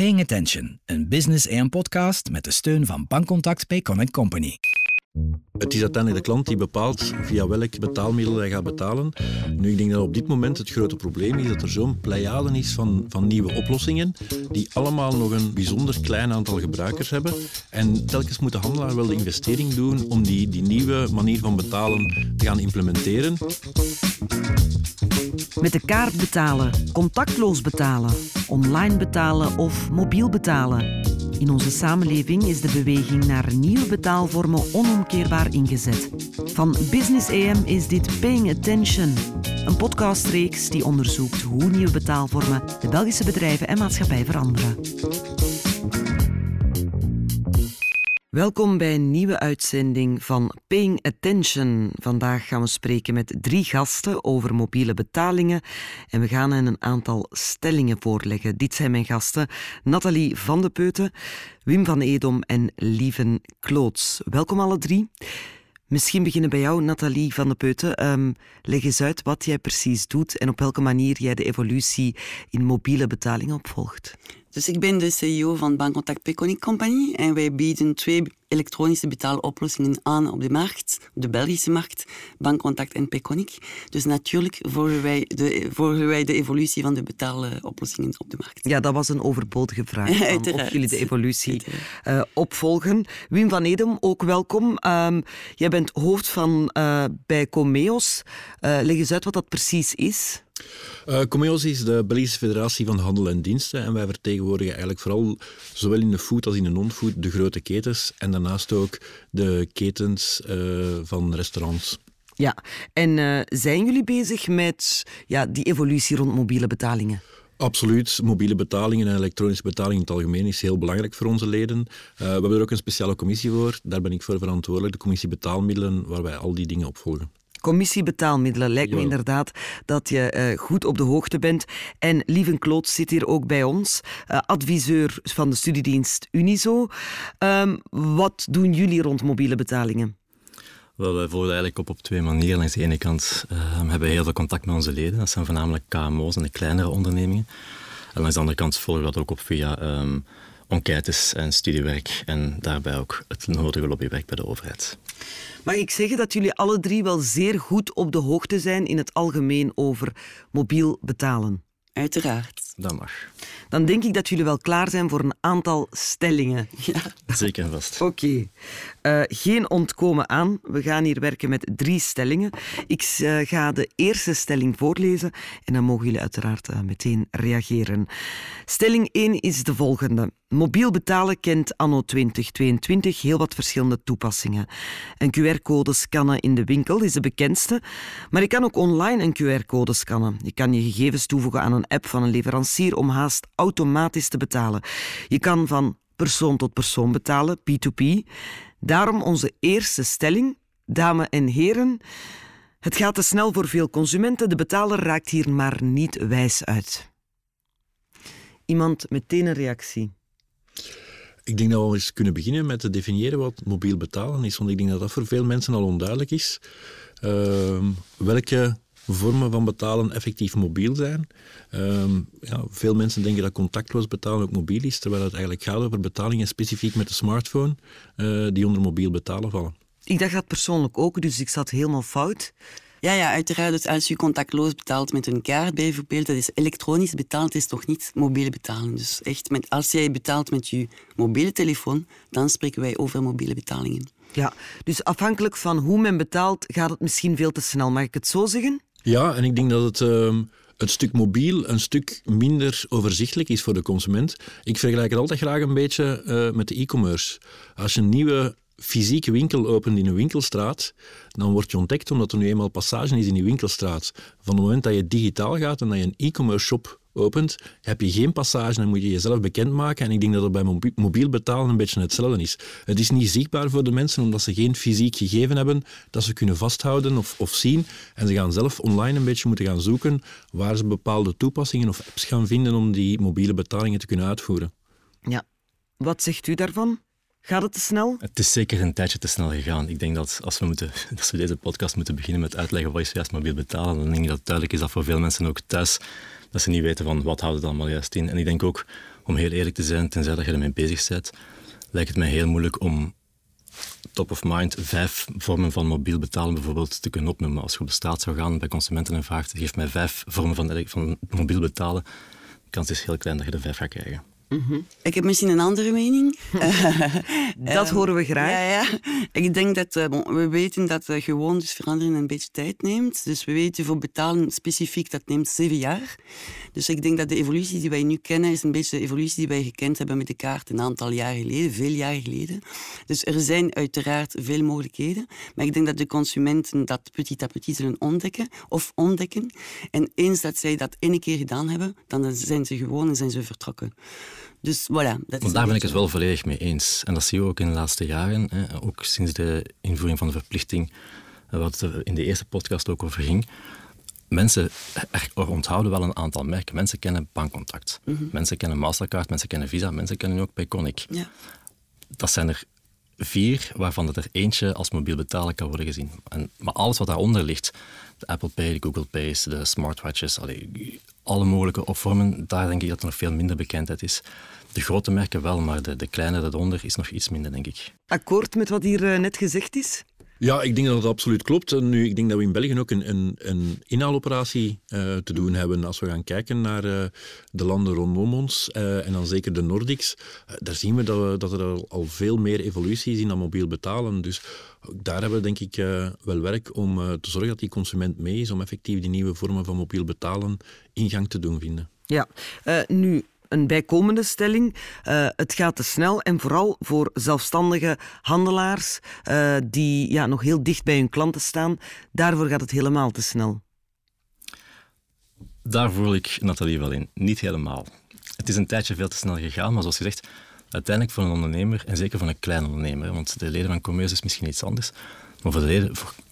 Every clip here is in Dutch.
Paying Attention, een Business AM podcast met de steun van Bankcontact Payconic Company. Het is uiteindelijk de klant die bepaalt via welk betaalmiddel hij gaat betalen. Nu, ik denk dat op dit moment het grote probleem is dat er zo'n pleiade is van, van nieuwe oplossingen die allemaal nog een bijzonder klein aantal gebruikers hebben. En telkens moet de handelaar wel de investering doen om die, die nieuwe manier van betalen te gaan implementeren. Met de kaart betalen, contactloos betalen, online betalen of mobiel betalen. In onze samenleving is de beweging naar nieuwe betaalvormen onomkeerbaar ingezet. Van Business AM is dit Paying Attention, een podcastreeks die onderzoekt hoe nieuwe betaalvormen de Belgische bedrijven en maatschappij veranderen. Welkom bij een nieuwe uitzending van Paying Attention. Vandaag gaan we spreken met drie gasten over mobiele betalingen en we gaan hen een aantal stellingen voorleggen. Dit zijn mijn gasten: Nathalie van de Peuten, Wim van Edom en Lieven Kloots. Welkom alle drie. Misschien beginnen bij jou, Nathalie van de Peuten. Um, leg eens uit wat jij precies doet en op welke manier jij de evolutie in mobiele betalingen opvolgt. Dus ik ben de CEO van Bankcontact Peconic Company en wij bieden twee elektronische betaaloplossingen aan op de markt, de Belgische markt, Bankcontact en Peconic. Dus natuurlijk volgen wij, de, volgen wij de evolutie van de betaaloplossingen op de markt. Ja, dat was een overbodige vraag. of jullie de evolutie uh, opvolgen. Wim van Edem, ook welkom. Um, jij bent hoofd van uh, bij Comeos. Uh, leg eens uit wat dat precies is. Uh, Comeos is de Belgische Federatie van Handel en Diensten en wij vertegenwoordigen eigenlijk vooral zowel in de food als in de non-food de grote ketens en daarnaast ook de ketens uh, van restaurants. Ja, en uh, zijn jullie bezig met ja, die evolutie rond mobiele betalingen? Absoluut. Mobiele betalingen en elektronische betalingen in het algemeen is heel belangrijk voor onze leden. Uh, we hebben er ook een speciale commissie voor. Daar ben ik voor verantwoordelijk, de commissie betaalmiddelen, waar wij al die dingen opvolgen. Commissie betaalmiddelen lijkt me inderdaad dat je uh, goed op de hoogte bent. En Lieven Kloot zit hier ook bij ons, uh, adviseur van de studiedienst Unizo. Um, wat doen jullie rond mobiele betalingen? Wel, wij volgen eigenlijk op op twee manieren. Langs de ene kant uh, hebben we heel veel contact met onze leden. Dat zijn voornamelijk KMO's en de kleinere ondernemingen. En langs de andere kant volgen we dat ook op via um, enquêtes en studiewerk en daarbij ook het nodige lobbywerk bij de overheid. Mag ik zeggen dat jullie alle drie wel zeer goed op de hoogte zijn in het algemeen over mobiel betalen? Uiteraard. Dat mag. Dan denk ik dat jullie wel klaar zijn voor een aantal stellingen. Ja. Zeker en vast. Oké. Okay. Uh, geen ontkomen aan. We gaan hier werken met drie stellingen. Ik uh, ga de eerste stelling voorlezen en dan mogen jullie uiteraard uh, meteen reageren. Stelling 1 is de volgende. Mobiel betalen kent anno 2022 heel wat verschillende toepassingen. Een QR-code scannen in de winkel is de bekendste, maar je kan ook online een QR-code scannen. Je kan je gegevens toevoegen aan een app van een leverancier om haast automatisch te betalen. Je kan van persoon tot persoon betalen, P2P. Daarom onze eerste stelling, dames en heren. Het gaat te snel voor veel consumenten. De betaler raakt hier maar niet wijs uit. Iemand meteen een reactie. Ik denk dat we eens kunnen beginnen met te definiëren wat mobiel betalen is, want ik denk dat dat voor veel mensen al onduidelijk is. Uh, welke vormen van betalen effectief mobiel zijn. Um, ja, veel mensen denken dat contactloos betalen ook mobiel is, terwijl het eigenlijk gaat over betalingen specifiek met de smartphone uh, die onder mobiel betalen vallen. Ik dacht dat persoonlijk ook, dus ik zat helemaal fout. Ja, ja, uiteraard. Dus als je contactloos betaalt met een kaart bijvoorbeeld, dat is elektronisch betaald, is toch niet mobiele betaling. Dus echt, met, als jij betaalt met je mobiele telefoon, dan spreken wij over mobiele betalingen. Ja, dus afhankelijk van hoe men betaalt, gaat het misschien veel te snel. Mag ik het zo zeggen? Ja, en ik denk dat het... Uh het stuk mobiel een stuk minder overzichtelijk is voor de consument. Ik vergelijk het altijd graag een beetje uh, met de e-commerce. Als je een nieuwe fysieke winkel opent in een winkelstraat, dan word je ontdekt omdat er nu eenmaal passage is in die winkelstraat. Van het moment dat je digitaal gaat en dat je een e-commerce shop opent, heb je geen passage, dan moet je jezelf bekendmaken. En ik denk dat het bij mobiel betalen een beetje hetzelfde is. Het is niet zichtbaar voor de mensen omdat ze geen fysiek gegeven hebben dat ze kunnen vasthouden of, of zien. En ze gaan zelf online een beetje moeten gaan zoeken waar ze bepaalde toepassingen of apps gaan vinden om die mobiele betalingen te kunnen uitvoeren. Ja. Wat zegt u daarvan? Gaat het te snel? Het is zeker een tijdje te snel gegaan. Ik denk dat als we, moeten, als we deze podcast moeten beginnen met uitleggen wat is juist mobiel betalen, dan denk ik dat het duidelijk is dat voor veel mensen ook thuis dat ze niet weten van wat houdt het allemaal juist in. En ik denk ook, om heel eerlijk te zijn, tenzij dat je ermee bezig bent, lijkt het mij heel moeilijk om top of mind vijf vormen van mobiel betalen bijvoorbeeld te kunnen opnoemen. Als je op de straat zou gaan bij consumenten en vraagt, geef mij vijf vormen van, van mobiel betalen, de kans is heel klein dat je er vijf gaat krijgen. Ik heb misschien een andere mening. dat horen we graag. Ja, ja. Ik denk dat uh, bon, we weten dat uh, gewoon dus veranderen een beetje tijd neemt. Dus we weten voor betalen specifiek dat neemt zeven jaar. Dus ik denk dat de evolutie die wij nu kennen is een beetje de evolutie die wij gekend hebben met de kaart een aantal jaren geleden, veel jaren geleden. Dus er zijn uiteraard veel mogelijkheden. Maar ik denk dat de consumenten dat petit à petit zullen ontdekken of ontdekken. En eens dat zij dat één keer gedaan hebben, dan zijn ze gewoon en zijn ze vertrokken. Dus voilà. Dat Want daar ben ik het wel volledig mee eens. En dat zie je ook in de laatste jaren. Hè. Ook sinds de invoering van de verplichting, eh, wat er in de eerste podcast ook over ging. Mensen er onthouden wel een aantal merken. Mensen kennen bankcontact. Mm -hmm. Mensen kennen Mastercard, mensen kennen Visa, mensen kennen ook Payconic. Ja. Dat zijn er vier, waarvan er eentje als mobiel betalen kan worden gezien. En, maar alles wat daaronder ligt, de Apple Pay, de Google Pay, de smartwatches, allee, alle mogelijke vormen, daar denk ik dat er nog veel minder bekendheid is. De grote merken wel, maar de, de kleine daaronder is nog iets minder, denk ik. Akkoord met wat hier net gezegd is? Ja, ik denk dat het absoluut klopt. En nu, ik denk dat we in België ook een, een, een inhaaloperatie uh, te doen hebben. Als we gaan kijken naar uh, de landen rondom ons, uh, en dan zeker de Nordics, daar zien we dat, we dat, er al, veel meer evolutie is in dat mobiel betalen. Dus daar hebben we denk ik wel werk om te zorgen dat die consument mee is, om effectief die nieuwe vormen van mobiel betalen in gang te doen vinden. Ja, nu een bijkomende stelling. Uh, het gaat te snel en vooral voor zelfstandige handelaars uh, die ja, nog heel dicht bij hun klanten staan, daarvoor gaat het helemaal te snel. Daar voel ik Nathalie wel in. Niet helemaal. Het is een tijdje veel te snel gegaan, maar zoals gezegd, uiteindelijk voor een ondernemer, en zeker voor een kleine ondernemer, want de leden van commerce is misschien iets anders, maar voor de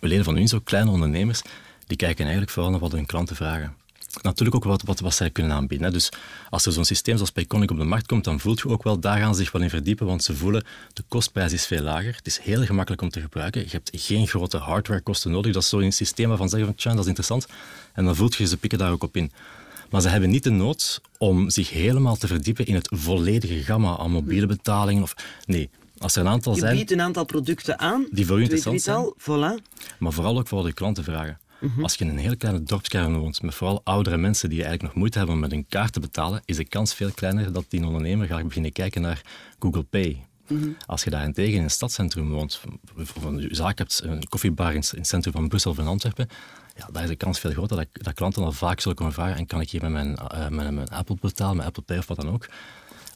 leden, van u, zo kleine ondernemers, die kijken eigenlijk vooral naar wat hun klanten vragen natuurlijk ook wat, wat, wat zij kunnen aanbieden. Hè. Dus als er zo'n systeem zoals Payconic op de markt komt, dan voelt je ook wel, daar gaan ze zich wel in verdiepen, want ze voelen, de kostprijs is veel lager. Het is heel gemakkelijk om te gebruiken. Je hebt geen grote hardwarekosten nodig. Dat is zo'n systeem waarvan zeggen van, dat is interessant. En dan voelt je, ze pikken daar ook op in. Maar ze hebben niet de nood om zich helemaal te verdiepen in het volledige gamma aan mobiele betalingen. Of, nee, als er een aantal je zijn... biedt een aantal producten aan. Die voor u interessant zijn. Voilà. Maar vooral ook voor de klanten vragen. Mm -hmm. Als je in een hele kleine dorpskern woont, met vooral oudere mensen die eigenlijk nog moeite hebben om met hun kaart te betalen, is de kans veel kleiner dat die ondernemer gaat beginnen kijken naar Google Pay. Mm -hmm. Als je daarentegen in een stadcentrum woont, of een zaak hebt, een koffiebar in het centrum van Brussel of in Antwerpen, ja, daar is de kans veel groter dat, dat klanten al vaak zullen komen vragen en kan ik hier met mijn, uh, met mijn Apple betalen, met Apple Pay of wat dan ook.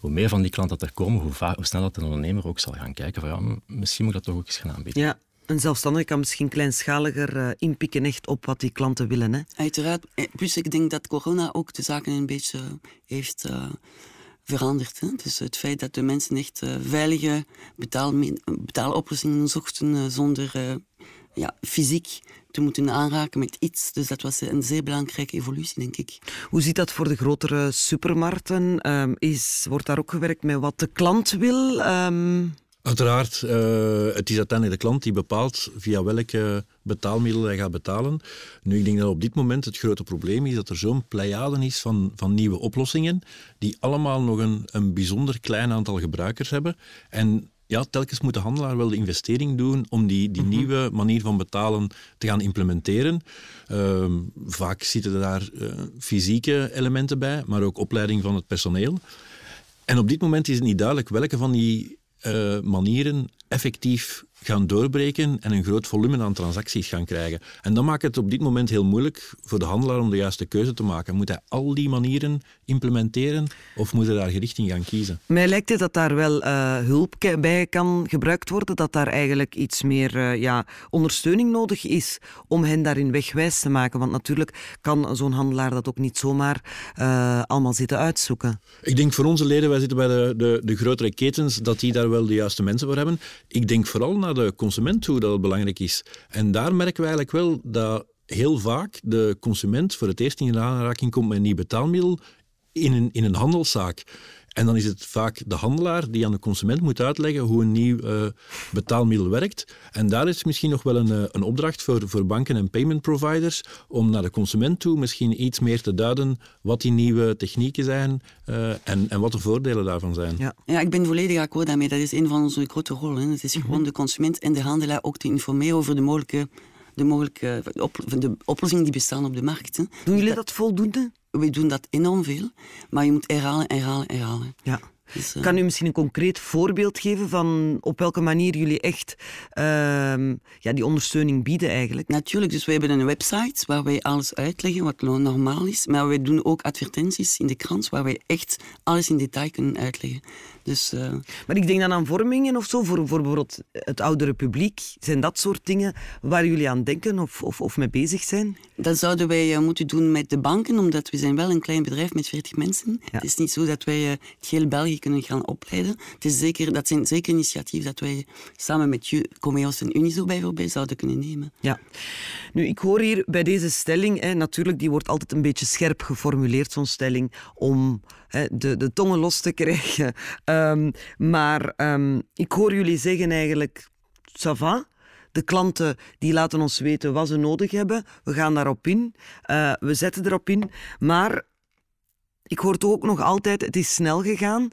Hoe meer van die klanten dat er komen, hoe, vaak, hoe sneller dat een ondernemer ook zal gaan kijken van ja, misschien moet ik dat toch ook eens gaan aanbieden. Ja. Een zelfstandige kan misschien kleinschaliger uh, inpikken echt op wat die klanten willen. Hè? Uiteraard. Plus ik denk dat corona ook de zaken een beetje heeft uh, veranderd. Hè? Dus het feit dat de mensen echt uh, veilige betaal, betaaloplossingen zochten zonder ja, fysiek te moeten aanraken met iets. Dus dat was een zeer belangrijke evolutie, denk ik. Hoe ziet dat voor de grotere supermarkten? Um, is, wordt daar ook gewerkt met wat de klant wil? Um... Uiteraard, uh, het is uiteindelijk de klant die bepaalt via welke betaalmiddel hij gaat betalen. Nu, ik denk dat op dit moment het grote probleem is dat er zo'n pleiade is van, van nieuwe oplossingen, die allemaal nog een, een bijzonder klein aantal gebruikers hebben. En ja, telkens moet de handelaar wel de investering doen om die, die mm-hmm. nieuwe manier van betalen te gaan implementeren. Uh, vaak zitten daar uh, fysieke elementen bij, maar ook opleiding van het personeel. En op dit moment is het niet duidelijk welke van die uh, manieren effectief gaan doorbreken en een groot volume aan transacties gaan krijgen. En dat maakt het op dit moment heel moeilijk voor de handelaar om de juiste keuze te maken. Moet hij al die manieren implementeren of moet hij daar gericht in gaan kiezen? Mij lijkt het dat daar wel uh, hulp bij kan gebruikt worden, dat daar eigenlijk iets meer uh, ja, ondersteuning nodig is om hen daarin wegwijs te maken. Want natuurlijk kan zo'n handelaar dat ook niet zomaar uh, allemaal zitten uitzoeken. Ik denk voor onze leden, wij zitten bij de, de, de grotere ketens, dat die daar wel de juiste mensen voor hebben. Ik denk vooral naar de consument toe dat belangrijk is. En daar merken we eigenlijk wel dat heel vaak de consument voor het eerst in aanraking komt met een nieuw betaalmiddel in een, in een handelszaak. En dan is het vaak de handelaar die aan de consument moet uitleggen hoe een nieuw uh, betaalmiddel werkt. En daar is misschien nog wel een, uh, een opdracht voor, voor banken en payment providers om naar de consument toe misschien iets meer te duiden wat die nieuwe technieken zijn uh, en, en wat de voordelen daarvan zijn. Ja, ja ik ben volledig akkoord daarmee. Dat is een van onze grote rollen. Het is gewoon de consument en de handelaar ook te informeren over de mogelijke de mogelijke op, de oplossingen die bestaan op de markt. Hè. Doen jullie dat voldoende? We doen dat enorm veel, maar je moet herhalen, herhalen, herhalen. Ja. Dus, uh... Kan u misschien een concreet voorbeeld geven van op welke manier jullie echt uh, ja, die ondersteuning bieden eigenlijk? Natuurlijk, dus we hebben een website waar wij alles uitleggen wat normaal is, maar wij doen ook advertenties in de krant waar wij echt alles in detail kunnen uitleggen. Dus, uh... Maar ik denk dan aan vormingen of zo, voor, voor bijvoorbeeld het oudere publiek. Zijn dat soort dingen waar jullie aan denken of, of, of mee bezig zijn? Dat zouden wij uh, moeten doen met de banken, omdat we zijn wel een klein bedrijf met 40 mensen. Ja. Het is niet zo dat wij uh, het heel België kunnen gaan opleiden. Het is zeker, dat zijn zeker initiatieven dat wij samen met Comeos en Unizo bijvoorbeeld zouden kunnen nemen. Ja. Nu, ik hoor hier bij deze stelling, hè, natuurlijk, die wordt altijd een beetje scherp geformuleerd, zo'n stelling, om de, de tongen los te krijgen. Um, maar um, ik hoor jullie zeggen eigenlijk, ça va, de klanten die laten ons weten wat ze nodig hebben. We gaan daarop in. Uh, we zetten erop in. Maar ik hoor toch ook nog altijd, het is snel gegaan.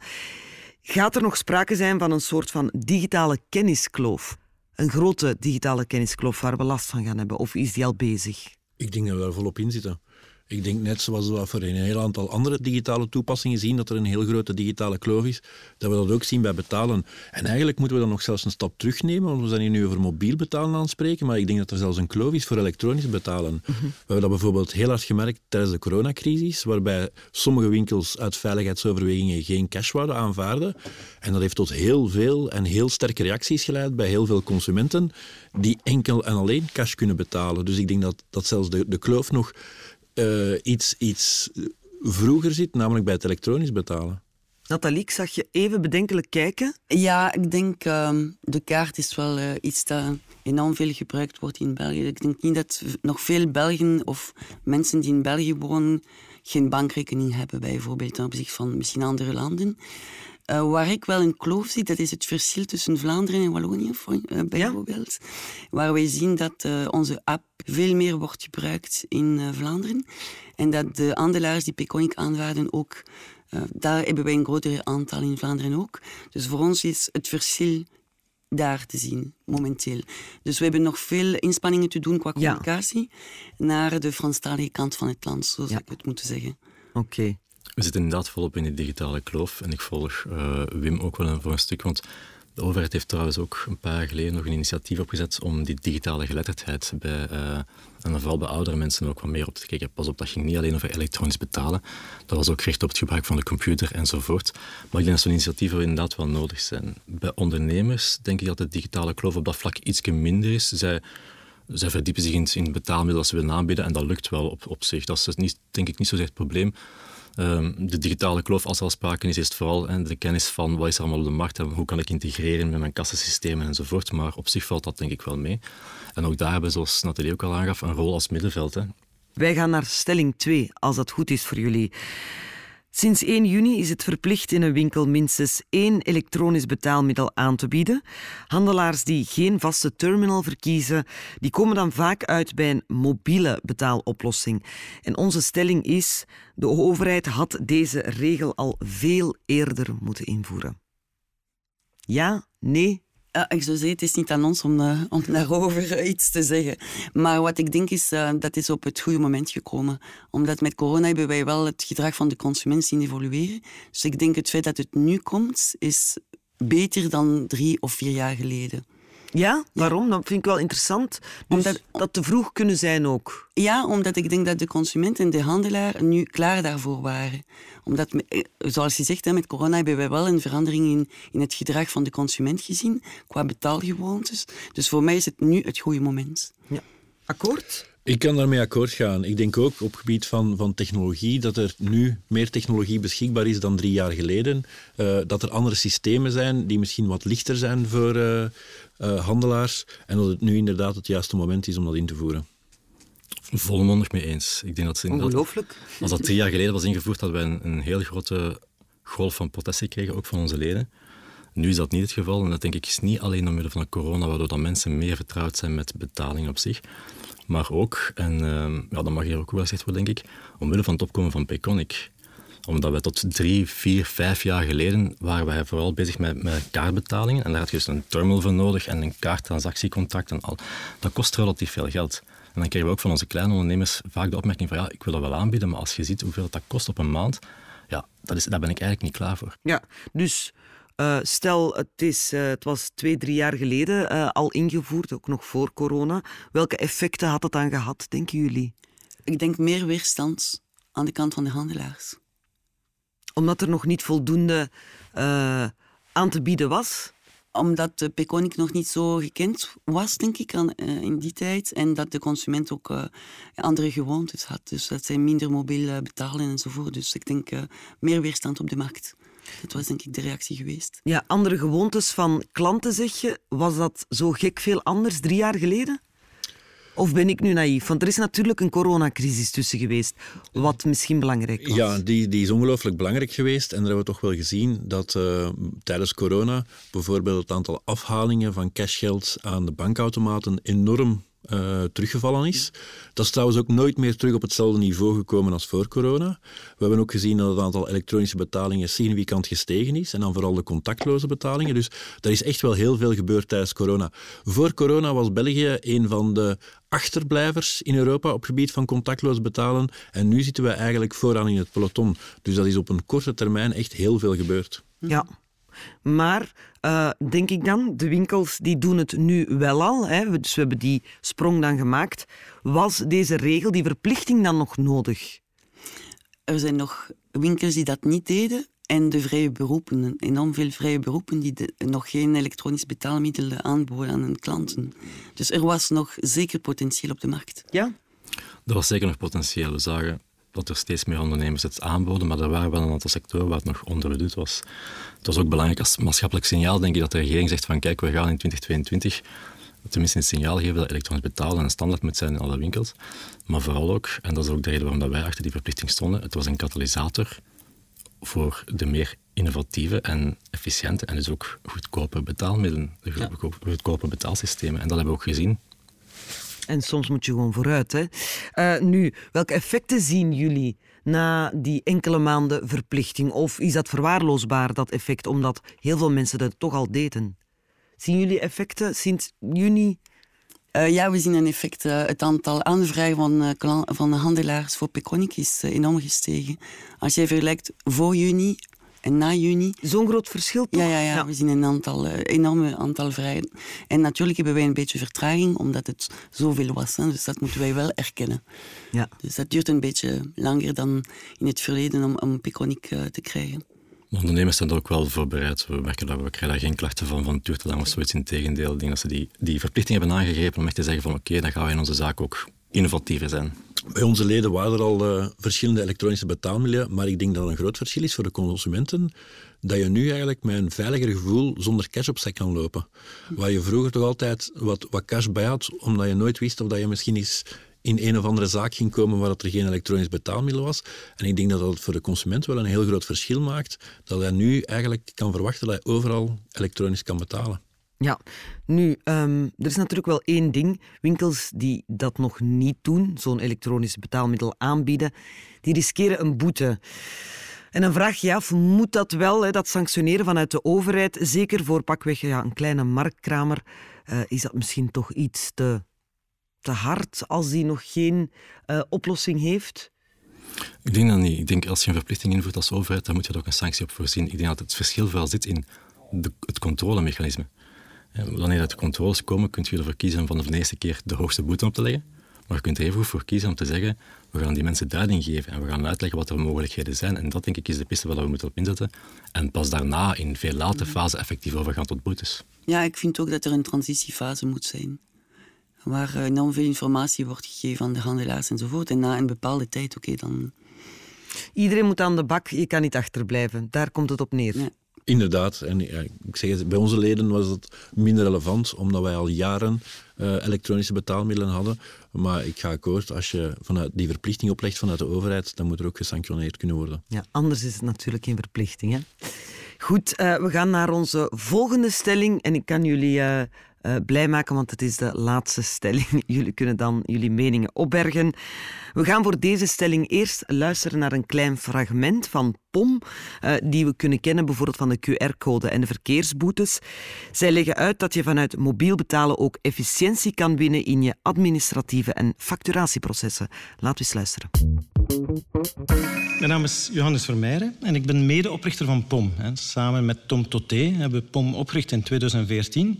Gaat er nog sprake zijn van een soort van digitale kenniskloof? Een grote digitale kenniskloof waar we last van gaan hebben? Of is die al bezig? Ik denk dat we daar volop in zitten. Ik denk net zoals we voor een heel aantal andere digitale toepassingen zien dat er een heel grote digitale kloof is, dat we dat ook zien bij betalen. En eigenlijk moeten we dan nog zelfs een stap terugnemen, want we zijn hier nu over mobiel betalen aan het spreken, maar ik denk dat er zelfs een kloof is voor elektronisch betalen. Mhm. We hebben dat bijvoorbeeld heel hard gemerkt tijdens de coronacrisis, waarbij sommige winkels uit veiligheidsoverwegingen geen cash wouden aanvaarden. En dat heeft tot heel veel en heel sterke reacties geleid bij heel veel consumenten die enkel en alleen cash kunnen betalen. Dus ik denk dat, dat zelfs de, de kloof nog uh, iets, iets vroeger zit, namelijk bij het elektronisch betalen. Nathalie, ik zag je even bedenkelijk kijken. Ja, ik denk uh, de kaart is wel uh, iets dat enorm veel gebruikt wordt in België. Ik denk niet dat nog veel Belgen of mensen die in België wonen geen bankrekening hebben, bijvoorbeeld ten opzichte van misschien andere landen. Uh, waar ik wel een kloof zie, dat is het verschil tussen Vlaanderen en Wallonië, uh, bijvoorbeeld. Ja. Waar wij zien dat uh, onze app veel meer wordt gebruikt in Vlaanderen. En dat de handelaars die Peconic aanvaarden ook, daar hebben wij een groter aantal in Vlaanderen ook. Dus voor ons is het verschil daar te zien, momenteel. Dus we hebben nog veel inspanningen te doen qua communicatie ja. naar de Franstalige kant van het land, zo zou ja. ik het moeten zeggen. Oké. Okay. We zitten inderdaad volop in die digitale kloof. En ik volg uh, Wim ook wel voor een stuk. Want de overheid heeft trouwens ook een paar jaar geleden nog een initiatief opgezet om die digitale geletterdheid bij, en vooral bij oudere mensen ook wat meer op te kijken. Pas op, dat ging niet alleen over elektronisch betalen. Dat was ook gericht op het gebruik van de computer enzovoort. Maar ik denk dat zo'n initiatieven inderdaad wel nodig zijn. Bij ondernemers denk ik dat de digitale kloof op dat vlak iets minder is. Zij zij verdiepen zich in, in betaalmiddelen als ze willen aanbieden en dat lukt wel op, op zich. Dat is niet, denk ik niet zozeer het probleem. Ehm, de digitale kloof, als er al sprake is, is het vooral de kennis van wat is er allemaal op de markt en hoe kan ik integreren met mijn kassensystemen enzovoort. Maar op zich valt dat denk ik wel mee. En ook daar hebben, zoals Nathalie ook al aangaf, een rol als middenveld. Hè. Wij gaan naar stelling 2, als dat goed is voor jullie. Sinds 1 juni is het verplicht in een winkel minstens één elektronisch betaalmiddel aan te bieden. Handelaars die geen vaste terminal verkiezen, die komen dan vaak uit bij een mobiele betaaloplossing. En onze stelling is: de overheid had deze regel al veel eerder moeten invoeren. Ja, nee, ik zou zeggen, het is niet aan ons om, uh, om daarover iets te zeggen. Maar wat ik denk is, uh, dat is op het goede moment gekomen. Omdat met corona hebben wij wel het gedrag van de consument zien evolueren. Dus ik denk het feit dat het nu komt, is beter dan drie of vier jaar geleden. Ja, waarom? Dat vind ik wel interessant. Dus omdat dat te vroeg kunnen zijn ook. Ja, omdat ik denk dat de consument en de handelaar nu klaar daarvoor waren. Omdat, eh, zoals je zegt, met corona hebben wij wel een verandering in, in het gedrag van de consument gezien, qua betaalgewoontes. Dus voor mij is het nu het goede moment. Ja. Akkoord? Ik kan daarmee akkoord gaan. Ik denk ook op het gebied van, van technologie dat er nu meer technologie beschikbaar is dan drie jaar geleden. Uh, dat er andere systemen zijn die misschien wat lichter zijn voor uh, uh, handelaars. En dat het nu inderdaad het juiste moment is om dat in te voeren. Volmondig mee eens. Ik denk dat ze Ongelooflijk. Als dat drie jaar geleden was ingevoerd, hadden wij een, een heel grote golf van protesten gekregen, ook van onze leden. Nu is dat niet het geval en dat denk ik is niet alleen omwille van de corona, waardoor dat mensen meer vertrouwd zijn met betalingen op zich, maar ook, en uh, ja, dat mag hier ook wel gezegd worden denk ik, omwille van het opkomen van Payconic omdat we tot drie, vier, vijf jaar geleden waren wij vooral bezig met, met kaartbetalingen. En daar had je dus een terminal voor nodig en een kaarttransactiecontract en al. Dat kost relatief veel geld. En dan kregen we ook van onze kleine ondernemers vaak de opmerking van ja, ik wil dat wel aanbieden, maar als je ziet hoeveel dat kost op een maand, ja, dat is, daar ben ik eigenlijk niet klaar voor. Ja, dus uh, stel, het, is, uh, het was twee, drie jaar geleden uh, al ingevoerd, ook nog voor corona. Welke effecten had het dan gehad, denken jullie? Ik denk meer weerstand aan de kant van de handelaars omdat er nog niet voldoende aan te bieden was? Omdat de Peconic nog niet zo gekend was, denk ik, aan, in die tijd. En dat de consument ook andere gewoontes had. Dus dat zij minder mobiel betalen enzovoort. Dus ik denk meer weerstand op de markt. Dat was denk ik de reactie geweest. Ja, andere gewoontes van klanten, zeg je. Was dat zo gek veel anders drie jaar geleden? Of ben ik nu naïef? Want er is natuurlijk een coronacrisis tussen geweest, wat misschien belangrijk was. Ja, die, die is ongelooflijk belangrijk geweest. En daar hebben we toch wel gezien dat uh, tijdens corona bijvoorbeeld het aantal afhalingen van cashgeld aan de bankautomaten enorm uh, teruggevallen is. Dat is trouwens ook nooit meer terug op hetzelfde niveau gekomen als voor corona. We hebben ook gezien dat het aantal elektronische betalingen significant gestegen is. En dan vooral de contactloze betalingen. Dus er is echt wel heel veel gebeurd tijdens corona. Voor corona was België een van de achterblijvers in Europa op gebied van contactloos betalen. En nu zitten we eigenlijk vooraan in het peloton. Dus dat is op een korte termijn echt heel veel gebeurd. Ja, maar uh, denk ik dan, de winkels die doen het nu wel al. Hè, dus we hebben die sprong dan gemaakt. Was deze regel, die verplichting dan nog nodig? Er zijn nog winkels die dat niet deden. En de vrije beroepen, enorm veel vrije beroepen die de, nog geen elektronisch betaalmiddelen aanboden aan hun klanten. Dus er was nog zeker potentieel op de markt. Ja? Er was zeker nog potentieel. We zagen dat er steeds meer ondernemers het aanboden, maar er waren wel een aantal sectoren waar het nog onderbedoeld was. Het was ook belangrijk als maatschappelijk signaal, denk ik, dat de regering zegt van kijk, we gaan in 2022 tenminste een signaal geven dat elektronisch betalen een standaard moet zijn in alle winkels. Maar vooral ook, en dat is ook de reden waarom wij achter die verplichting stonden, het was een katalysator voor de meer innovatieve en efficiënte en dus ook goedkope betaalmiddelen, de goedkope betaalsystemen. En dat hebben we ook gezien. En soms moet je gewoon vooruit. Hè. Uh, nu, welke effecten zien jullie na die enkele maanden verplichting? Of is dat verwaarloosbaar, dat effect, omdat heel veel mensen dat toch al deden? Zien jullie effecten sinds juni? Uh, ja, we zien een effect. Uh, het aantal aanvragen van, van handelaars voor Peconic is enorm gestegen. Als je vergelijkt voor juni en na juni. Zo'n groot verschil toch? Ja, ja, ja, we zien een aantal, uh, enorme aantal vrijen. En natuurlijk hebben wij een beetje vertraging, omdat het zoveel was. Hè, dus dat moeten wij wel erkennen. Ja. Dus dat duurt een beetje langer dan in het verleden om, om Piconic uh, te krijgen. De ondernemers zijn er ook wel voorbereid. We merken dat we krijgen daar geen klachten van, van het duurt te lang of zoiets. Integendeel, ik denk dat ze die, die verplichting hebben aangegrepen om echt te zeggen van oké, okay, dan gaan we in onze zaak ook innovatiever zijn. Bij onze leden waren er al uh, verschillende elektronische betaalmiddelen, maar ik denk dat een groot verschil is voor de consumenten dat je nu eigenlijk met een veiliger gevoel zonder cash op zak kan lopen. Waar je vroeger toch altijd wat, wat cash bij had, omdat je nooit wist of dat je misschien eens in een of andere zaak ging komen waar er geen elektronisch betaalmiddel was. En ik denk dat dat voor de consument wel een heel groot verschil maakt, dat hij nu eigenlijk kan verwachten dat hij overal elektronisch kan betalen. Ja, nu, um, er is natuurlijk wel één ding. Winkels die dat nog niet doen, zo'n elektronisch betaalmiddel aanbieden, die riskeren een boete. En dan vraag je af, moet dat wel, hè, dat sanctioneren vanuit de overheid, zeker voor pakweg ja, een kleine marktkramer, uh, is dat misschien toch iets te, te hard als die nog geen uh, oplossing heeft? Ik denk dat niet. Ik denk als je een verplichting invoert als overheid, dan moet je er ook een sanctie op voorzien. Ik denk dat het verschil vooral zit in de, het controlemechanisme. Wanneer uit de controles komen, kun je ervoor kiezen om van de eerste keer de hoogste boete op te leggen. Maar je kunt er even voor kiezen om te zeggen, we gaan die mensen duiding geven en we gaan uitleggen wat de mogelijkheden zijn. En dat denk ik is de piste waar we moeten op inzetten. En pas daarna, in veel later mhm. fase, effectief overgaan tot boetes. Ja, ik vind ook dat er een transitiefase moet zijn. Waar eh, enorm veel informatie wordt gegeven aan de handelaars enzovoort. En na een bepaalde tijd, oké, okay, dan... Iedereen moet aan de bak, je kan niet achterblijven. Daar komt het op neer. Ja. Inderdaad. En ik zeg het, bij onze leden was het minder relevant, omdat wij al jaren uh, elektronische betaalmiddelen hadden. Maar ik ga akkoord, als je vanuit die verplichting oplegt vanuit de overheid, dan moet er ook gesanctioneerd kunnen worden. Ja, anders is het natuurlijk geen verplichting. Hè? Goed, uh, we gaan naar onze volgende stelling. En ik kan jullie uh, uh, blij maken, want het is de laatste stelling. Jullie kunnen dan jullie meningen opbergen. We gaan voor deze stelling eerst luisteren naar een klein fragment van POM, uh, die we kunnen kennen bijvoorbeeld van de QR-code en de verkeersboetes. Zij leggen uit dat je vanuit mobiel betalen ook efficiëntie kan winnen in je administratieve en facturatieprocessen. Laten we eens luisteren. Mijn naam is Johannes Vermeijren en ik ben medeoprichter van POM. Samen met Tom Toté hebben we POM opgericht in 2014.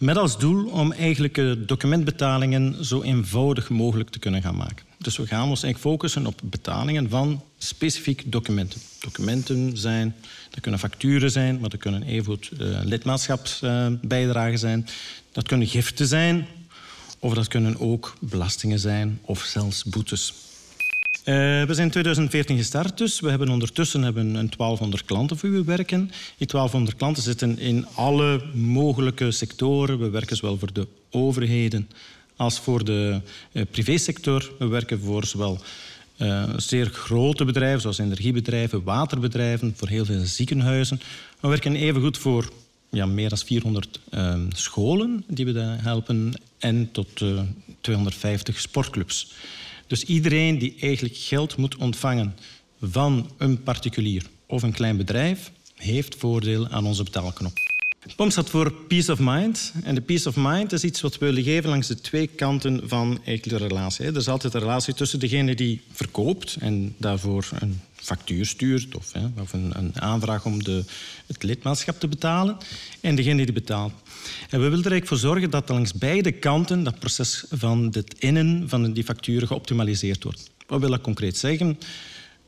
Met als doel om eigenlijk documentbetalingen zo eenvoudig mogelijk te kunnen gaan maken. Dus we gaan ons eigenlijk focussen op betalingen van specifiek documenten. Documenten zijn, dat kunnen facturen zijn, maar dat kunnen uh, lidmaatschapsbijdragen zijn. Dat kunnen giften zijn, of dat kunnen ook belastingen zijn, of zelfs boetes. Uh, we zijn in 2014 gestart, dus we hebben ondertussen hebben een 1200 klanten voor wie we werken. Die 1200 klanten zitten in alle mogelijke sectoren. We werken zowel voor de overheden als voor de uh, privésector. We werken voor zowel uh, zeer grote bedrijven, zoals energiebedrijven, waterbedrijven, voor heel veel ziekenhuizen. We werken evengoed voor ja, meer dan 400 scholen die we helpen en tot 250 sportclubs. Dus iedereen die eigenlijk geld moet ontvangen van een particulier of een klein bedrijf, heeft voordeel aan onze betaalknop. POM staat voor Peace of Mind. En de Peace of Mind is iets wat we willen geven langs de twee kanten van de relatie. Er is altijd een relatie tussen degene die verkoopt en daarvoor een factuur stuurt of, of een, een, aanvraag om de, het lidmaatschap te betalen en degene die betaalt. En we willen er eigenlijk voor zorgen dat langs beide kanten dat proces van het innen van die facturen geoptimaliseerd wordt. Wat wil dat concreet zeggen?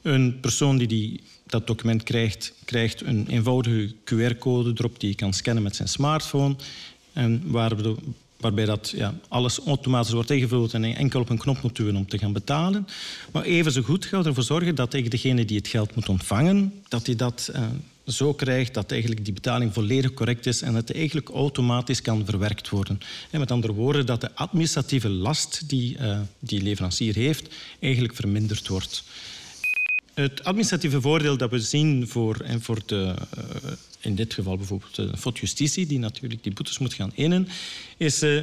Een persoon die, die dat document krijgt, krijgt een eenvoudige QR-code erop die hij kan scannen met zijn smartphone. En waar waarbij dat, ja, alles automatisch wordt ingevuld en enkel op een knop moet duwen om te gaan betalen. Maar even zo goed gaat ervoor zorgen dat degene die het geld moet ontvangen, dat hij dat uh, zo krijgt dat eigenlijk die betaling volledig correct is en dat het eigenlijk automatisch kan verwerkt worden. En met andere woorden, dat de administratieve last die uh, die leverancier heeft, eigenlijk verminderd wordt. Het administratieve voordeel dat we zien voor, en voor de, in dit geval bijvoorbeeld de FOD Justitie, die natuurlijk die boetes moet gaan innen, is, uh,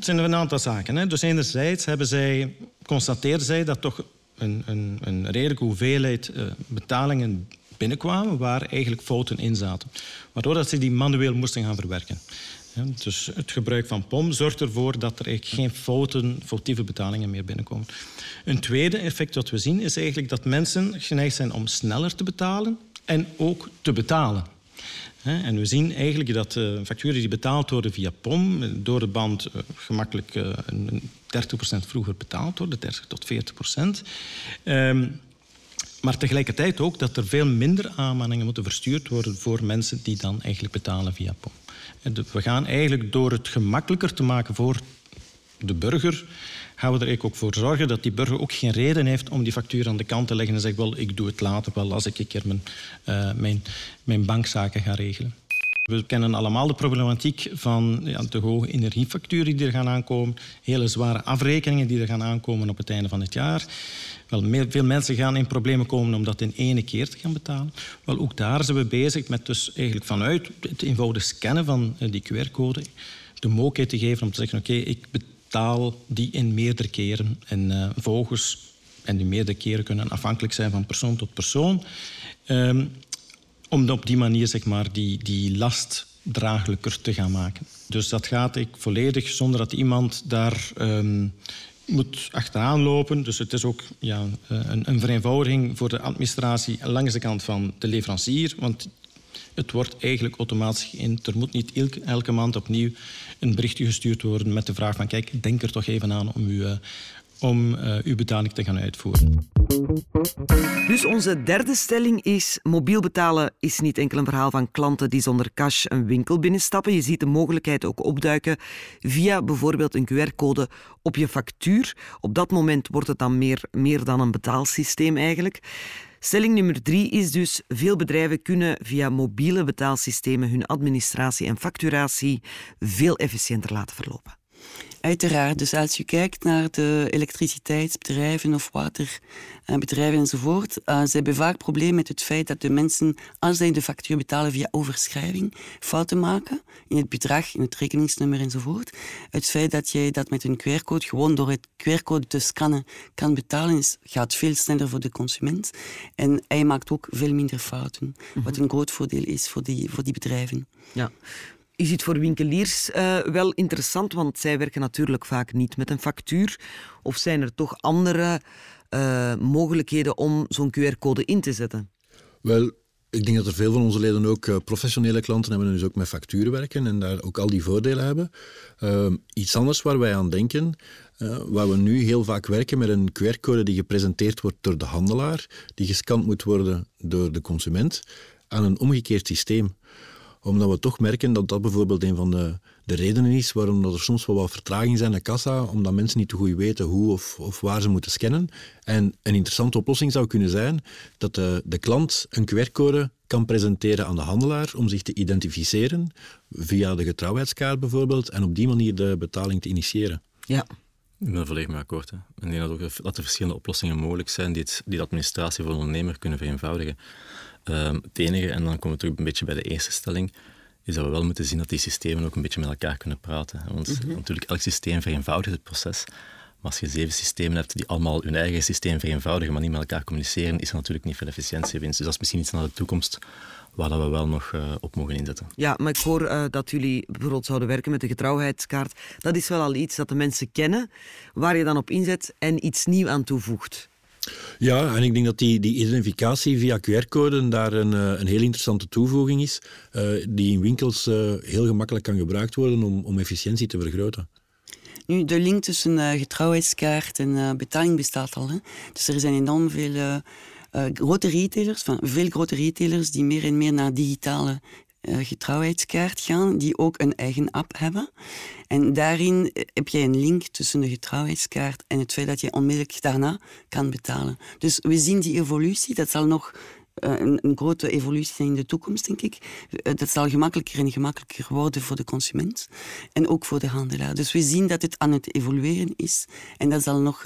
zijn er een aantal zaken. Hè. Dus enerzijds hebben zij, constateerden zij dat toch een, een, een redelijke hoeveelheid uh, betalingen binnenkwamen waar eigenlijk fouten in zaten. Waardoor dat ze die manueel moesten gaan verwerken. Dus het gebruik van POM zorgt ervoor dat er eigenlijk geen fouten, foutieve betalingen meer binnenkomen. Een tweede effect dat we zien is eigenlijk dat mensen geneigd zijn om sneller te betalen en ook te betalen. En we zien eigenlijk dat uh, facturen die betaald worden via POM door de band uh, gemakkelijk uh, 30% vroeger betaald worden, 30 tot 40%. Um, maar tegelijkertijd ook dat er veel minder aanmaningen moeten verstuurd worden voor mensen die dan eigenlijk betalen via POM. We gaan eigenlijk door het gemakkelijker te maken voor de burger, gaan we er ook voor zorgen dat die burger ook geen reden heeft om die factuur aan de kant te leggen en zegt, wel, ik doe het later wel als ik een keer mijn, uh, mijn, mijn bankzaken ga regelen. We kennen allemaal de problematiek van ja, de hoge energiefacturen die er gaan aankomen, hele zware afrekeningen die er gaan aankomen op het einde van het jaar. Wel, veel mensen gaan in problemen komen om dat in ene keer te gaan betalen. Wel, ook daar zijn we bezig met dus eigenlijk vanuit het eenvoudig scannen van eh, die QR-code de mogelijkheid te geven om te zeggen, oké, ik die in meerdere keren. En uh, volgens, en die meerdere keren kunnen afhankelijk zijn van persoon tot persoon. Um, om op die manier zeg maar, die, die last draaglijker te gaan maken. Dus dat gaat ik volledig zonder dat iemand daar um, moet achteraan lopen. Dus het is ook ja, eh, een, een vereenvoudiging voor de administratie langs de kant van de leverancier. Want het wordt eigenlijk automatisch geïnd. Er moet niet elke, elke maand opnieuw een berichtje gestuurd worden met de vraag van kijk, denk er toch even aan om uw, uh, om uh, uw betaling te gaan uitvoeren. Dus onze derde stelling is: mobiel betalen is niet enkel een verhaal van klanten die zonder cash een winkel binnenstappen. Je ziet de mogelijkheid ook opduiken via bijvoorbeeld een QR-code op je factuur. Op dat moment wordt het dan meer, meer dan een betaalsysteem eigenlijk. Stelling nummer drie is dus: veel bedrijven kunnen via mobiele betaalsystemen hun administratie en facturatie veel efficiënter laten verlopen. Uiteraard, dus als je kijkt naar de elektriciteitsbedrijven of waterbedrijven enzovoort, uh, ze hebben vaak problemen met het feit dat de mensen, als zij de factuur betalen via overschrijving, fouten maken in het bedrag, in het rekeningsnummer enzovoort. Het feit dat jij dat met een QR-code gewoon door het QR-code te scannen kan betalen, is, gaat veel sneller voor de consument. En hij maakt ook veel minder fouten, wat een groot voordeel is voor die, voor die bedrijven. Ja. Is het voor winkeliers uh, wel interessant, want zij werken natuurlijk vaak niet met een factuur? Of zijn er toch andere uh, mogelijkheden om zo'n QR-code in te zetten? Wel, ik denk dat er veel van onze leden ook uh, professionele klanten hebben en dus ook met facturen werken en daar ook al die voordelen hebben. iets anders waar wij aan denken, waar we nu heel vaak werken met een QR-code die gepresenteerd wordt door de handelaar, die gescand moet worden door de consument, aan een omgekeerd systeem omdat we toch merken dat dat bijvoorbeeld een van de, de redenen is waarom er soms wel wat vertraging zijn aan kassa, omdat mensen niet te goed weten hoe of, of waar ze moeten scannen. En een interessante oplossing zou kunnen zijn dat de, de klant een QR-code kan presenteren aan de handelaar om zich te identificeren, via de getrouwheidskaart bijvoorbeeld, en op die manier de betaling te initiëren. Ja. Ik ben er volledig mee akkoord. Hè. Ik denk dat, ook, dat er verschillende oplossingen mogelijk zijn die, het, die de administratie voor een ondernemer kunnen vereenvoudigen. Um, het enige, en dan komen we terug een beetje bij de eerste stelling, is dat we wel moeten zien dat die systemen ook een beetje met elkaar kunnen praten. Want mhm. natuurlijk, elk systeem vereenvoudigt het proces. Maar als je zeven systemen hebt die allemaal hun eigen systeem vereenvoudigen, maar niet met elkaar communiceren, is er natuurlijk niet veel efficiëntiewinst. Dus dat is misschien iets naar de toekomst waar dat we wel nog uh, op mogen inzetten. Ja, maar ik hoor uh, dat jullie bijvoorbeeld zouden werken met de getrouwheidskaart. Dat is wel al iets dat de mensen kennen, waar je dan op inzet en iets nieuw aan toevoegt. Ja, en ik denk dat die, die identificatie via QR-code daar een, eh, een heel interessante toevoeging is, uh, die in winkels uh, heel gemakkelijk kan gebruikt worden om, om efficiëntie te vergroten. Nu, de link tussen uh, getrouwheidskaart en betaling bestaat al. Hè? Dus er zijn enorm veel grote retailers, van veel grote retailers, die meer en meer naar digitale uh, getrouwheidskaart gaan, die ook een eigen app hebben. En daarin eh, heb je een link tussen de getrouwheidskaart en het feit dat je onmiddellijk daarna kan betalen. Dus we zien die evolutie, dat zal nog een, grote evolutie zijn in de toekomst, denk ik. Dat zal gemakkelijker en gemakkelijker worden voor de consument en ook voor de handelaar. Dus we zien dat het aan het evolueren is en dat zal nog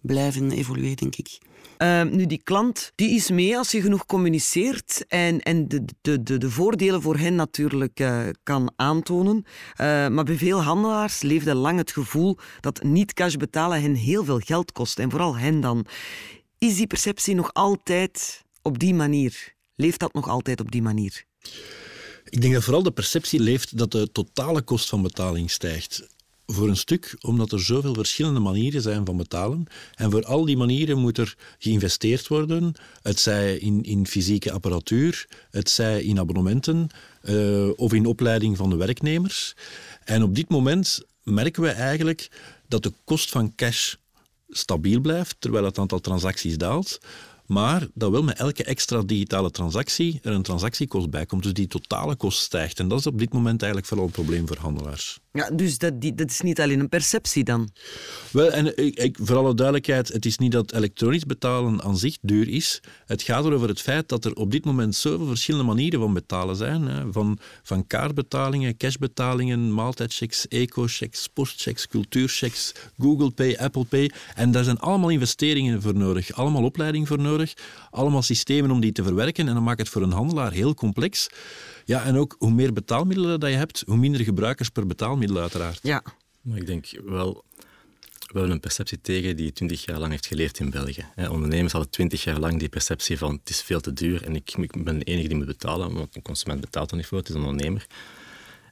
blijven evolueren, denk ik. Uh, nu, die klant die is mee als je genoeg communiceert en, en de, de, de, de voordelen voor hen natuurlijk uh, kan aantonen. Uh, maar bij veel handelaars leefde lang het gevoel dat niet-cash betalen hen heel veel geld kost. En vooral hen dan. Is die perceptie nog altijd op die manier? Leeft dat nog altijd op die manier? Ik denk dat vooral de perceptie leeft dat de totale kost van betaling stijgt. Voor een stuk omdat er zoveel verschillende manieren zijn van betalen. En voor al die manieren moet er geïnvesteerd worden. Het zij in, in fysieke apparatuur, het zij in abonnementen uh, of in opleiding van de werknemers. En op dit moment merken we eigenlijk dat de kost van cash stabiel blijft, terwijl het aantal transacties daalt. Maar dat wel met elke extra digitale transactie er een transactiekost bij komt. Dus die totale kost stijgt. En dat is op dit moment eigenlijk vooral een probleem voor handelaars. Ja, dus dat, die, dat is niet alleen een perceptie dan? Wel, en ik, ik, voor alle duidelijkheid, het is niet dat elektronisch betalen aan zich duur is. Het gaat erover het feit dat er op dit moment zoveel verschillende manieren van betalen zijn. Hè. Van, van kaartbetalingen, cashbetalingen, maaltijdchecks, eco-checks, postchecks, cultuurchecks, Google Pay, Apple Pay. En daar zijn allemaal investeringen voor nodig, allemaal opleiding voor nodig, allemaal systemen om die te verwerken. En dan maakt het voor een handelaar heel complex. Ja, en ook hoe meer betaalmiddelen dat je hebt, hoe minder gebruikers per betaalmiddel uiteraard. Ja. Maar ik denk wel, we hebben een perceptie tegen die twintig jaar lang heeft geleefd in België. Ondernemers hadden twintig jaar lang die perceptie van het is veel te duur en ik, ik ben de enige die moet betalen, want een consument betaalt er niet voor, het is een ondernemer.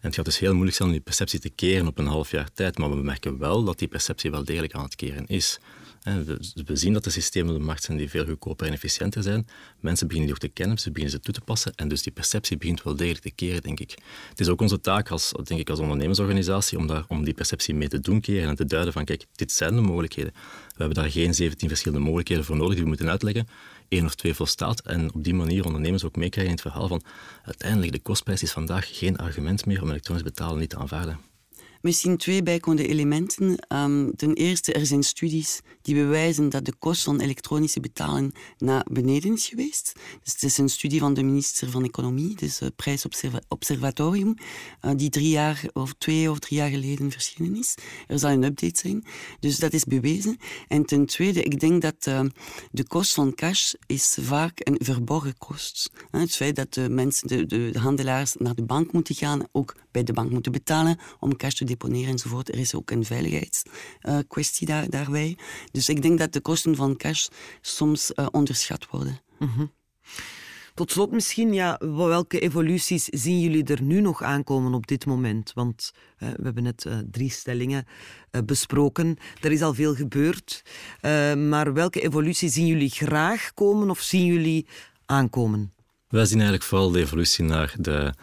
En het gaat dus heel moeilijk zijn om die perceptie te keren op een half jaar tijd, maar we merken wel dat die perceptie wel degelijk aan het keren is. We zien dat de systemen op de markt zijn die veel goedkoper en efficiënter zijn. Mensen beginnen die ook te kennen, ze beginnen ze toe te passen en dus die perceptie begint wel degelijk te keren, denk ik. Het is ook onze taak als, denk ik, als ondernemersorganisatie om, daar, om die perceptie mee te doen keren en te duiden van kijk, dit zijn de mogelijkheden. We hebben daar geen 17 verschillende mogelijkheden voor nodig die we moeten uitleggen. Eén of twee volstaat en op die manier ondernemers ook meekrijgen in het verhaal van uiteindelijk de kostprijs is vandaag geen argument meer om elektronisch betalen niet te aanvaarden. Misschien twee bijkomende elementen. Ehm, ten eerste, er zijn studies die bewijzen dat de kost van elektronische betalen naar beneden is geweest. Dus het is een studie van de minister van Economie, dus het Prijsobservatorium, uh, die drie jaar of twee of drie jaar geleden verschenen is. Er zal een update zijn. Dus dat is bewezen. En ten tweede, ik denk dat uh, de kost van cash is vaak een verborgen kost. Het feit dat de mensen, de, de handelaars naar de bank moeten gaan, ook bij de bank moeten betalen om cash te deponeren enzovoort. Er is ook een veiligheidskwestie daar, daarbij. Dus ik denk dat de kosten van cash soms uh, onderschat worden. Mm Tot slot misschien, ja, welke evoluties zien jullie er nu nog aankomen op dit moment? Want uh, we hebben net uh, drie stellingen uh, besproken. Er is al veel gebeurd. maar welke evoluties zien jullie graag komen of zien jullie aankomen? Wij zien eigenlijk vooral de evolutie naar de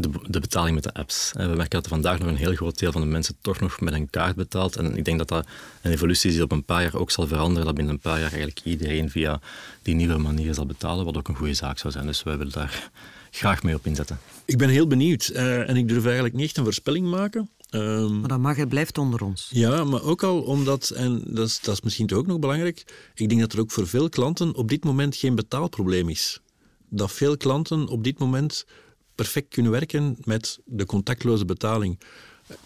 de, de, betaling met de apps. We merken dat er vandaag nog een heel groot deel van de mensen toch nog met een kaart betaalt. En ik denk dat dat een evolutie is die op een paar jaar ook zal veranderen. Dat binnen een paar jaar eigenlijk iedereen via die nieuwe manieren zal betalen, wat ook een goede zaak zou zijn. Dus wij willen daar graag mee op inzetten. Ik ben heel benieuwd uh, en ik durf eigenlijk niet echt een voorspelling maken. Um, maar dat mag, het blijft onder ons. Ja, maar ook al omdat, en dat is, dat is misschien toch ook nog belangrijk, ik denk dat er ook voor veel klanten op dit moment geen betaalprobleem is. Dat veel klanten op dit moment perfect kunnen werken met de contactloze betaling.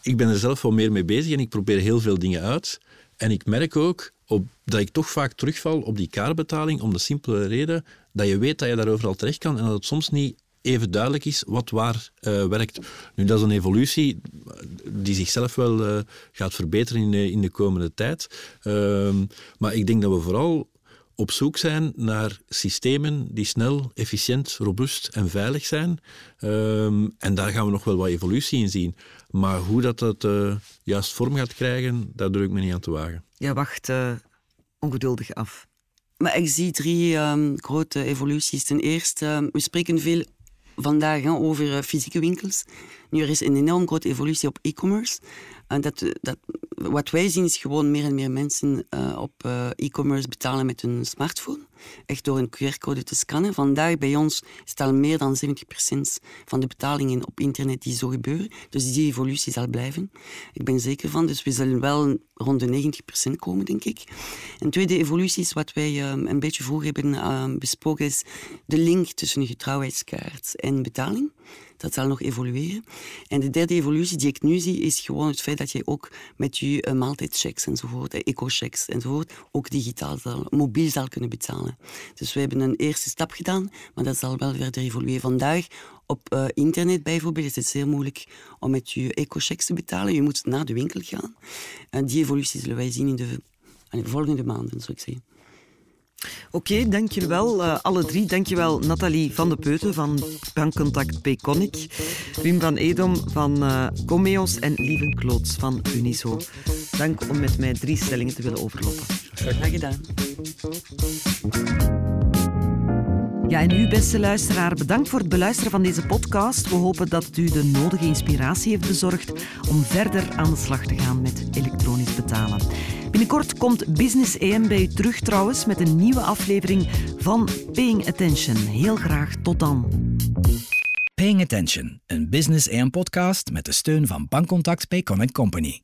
Ik ben er zelf wel meer mee bezig en ik probeer heel veel dingen uit. En ik merk ook op, dat ik toch vaak terugval op die kaartbetaling om de simpele reden dat je weet dat je daar overal terecht kan en dat het soms niet even duidelijk is wat waar uh, werkt. Nu, dat is een evolutie die zichzelf wel uh, gaat verbeteren in de, in de komende tijd. Uh, maar ik denk dat we vooral op zoek zijn naar systemen die snel, efficiënt, robuust en veilig zijn. Um, en daar gaan we nog wel wat evolutie in zien. Maar hoe dat, dat uh, juist vorm gaat krijgen, daar durf ik me niet aan te wagen. Ja, wacht uh, ongeduldig af. Maar ik zie drie um, grote evoluties. Ten eerste, we spreken veel vandaag over uh, fysieke winkels. Nu, er is een enorm grote evolutie op e-commerce. En dat, dat, wat wij zien is gewoon meer en meer mensen uh, op uh, e-commerce betalen met hun smartphone. Echt door een QR-code te scannen. Vandaag bij ons is het al meer dan 70% van de betalingen op internet die zo gebeuren. Dus die evolutie zal blijven. Ik ben zeker van. Dus we zullen wel rond de 90% komen, denk ik. Een tweede evolutie is wat wij uh, een beetje vroeger hebben besproken, is de link tussen getrouwheidskaart en betaling. Dat zal nog evolueren. En de derde evolutie die ik nu zie, is gewoon het feit dat je ook met je uh, maaltijdchecks enzovoort, uh, eco-checks enzovoort, ook digitaal, mobiel zal kunnen betalen. Dus we hebben een eerste stap gedaan, maar dat zal wel verder evolueren. Vandaag op uh, internet bijvoorbeeld is het zeer moeilijk om met je eco-checks te betalen. Je moet naar de winkel gaan. En die evolutie zullen wij zien in de, in de volgende maanden, zou ik zeggen. Oké, okay, dankjewel uh, alle drie. Dankjewel Nathalie van de Peuten van Bankcontact Payconic, Wim van Edom van Comeos en Lieven Kloots van Uniso. Dank om met mij drie stellingen te willen overlopen. Graag gedaan. Ja, en u, beste luisteraar, bedankt voor het beluisteren van deze podcast. We hopen dat u de nodige inspiratie heeft bezorgd om verder aan de slag te gaan met elektronisch betalen. Binnenkort komt Business EM bij u terug trouwens met een nieuwe aflevering van Paying Attention. Heel graag tot dan. Paying Attention, een Business EM podcast met de steun van Bankcontact Connect Company.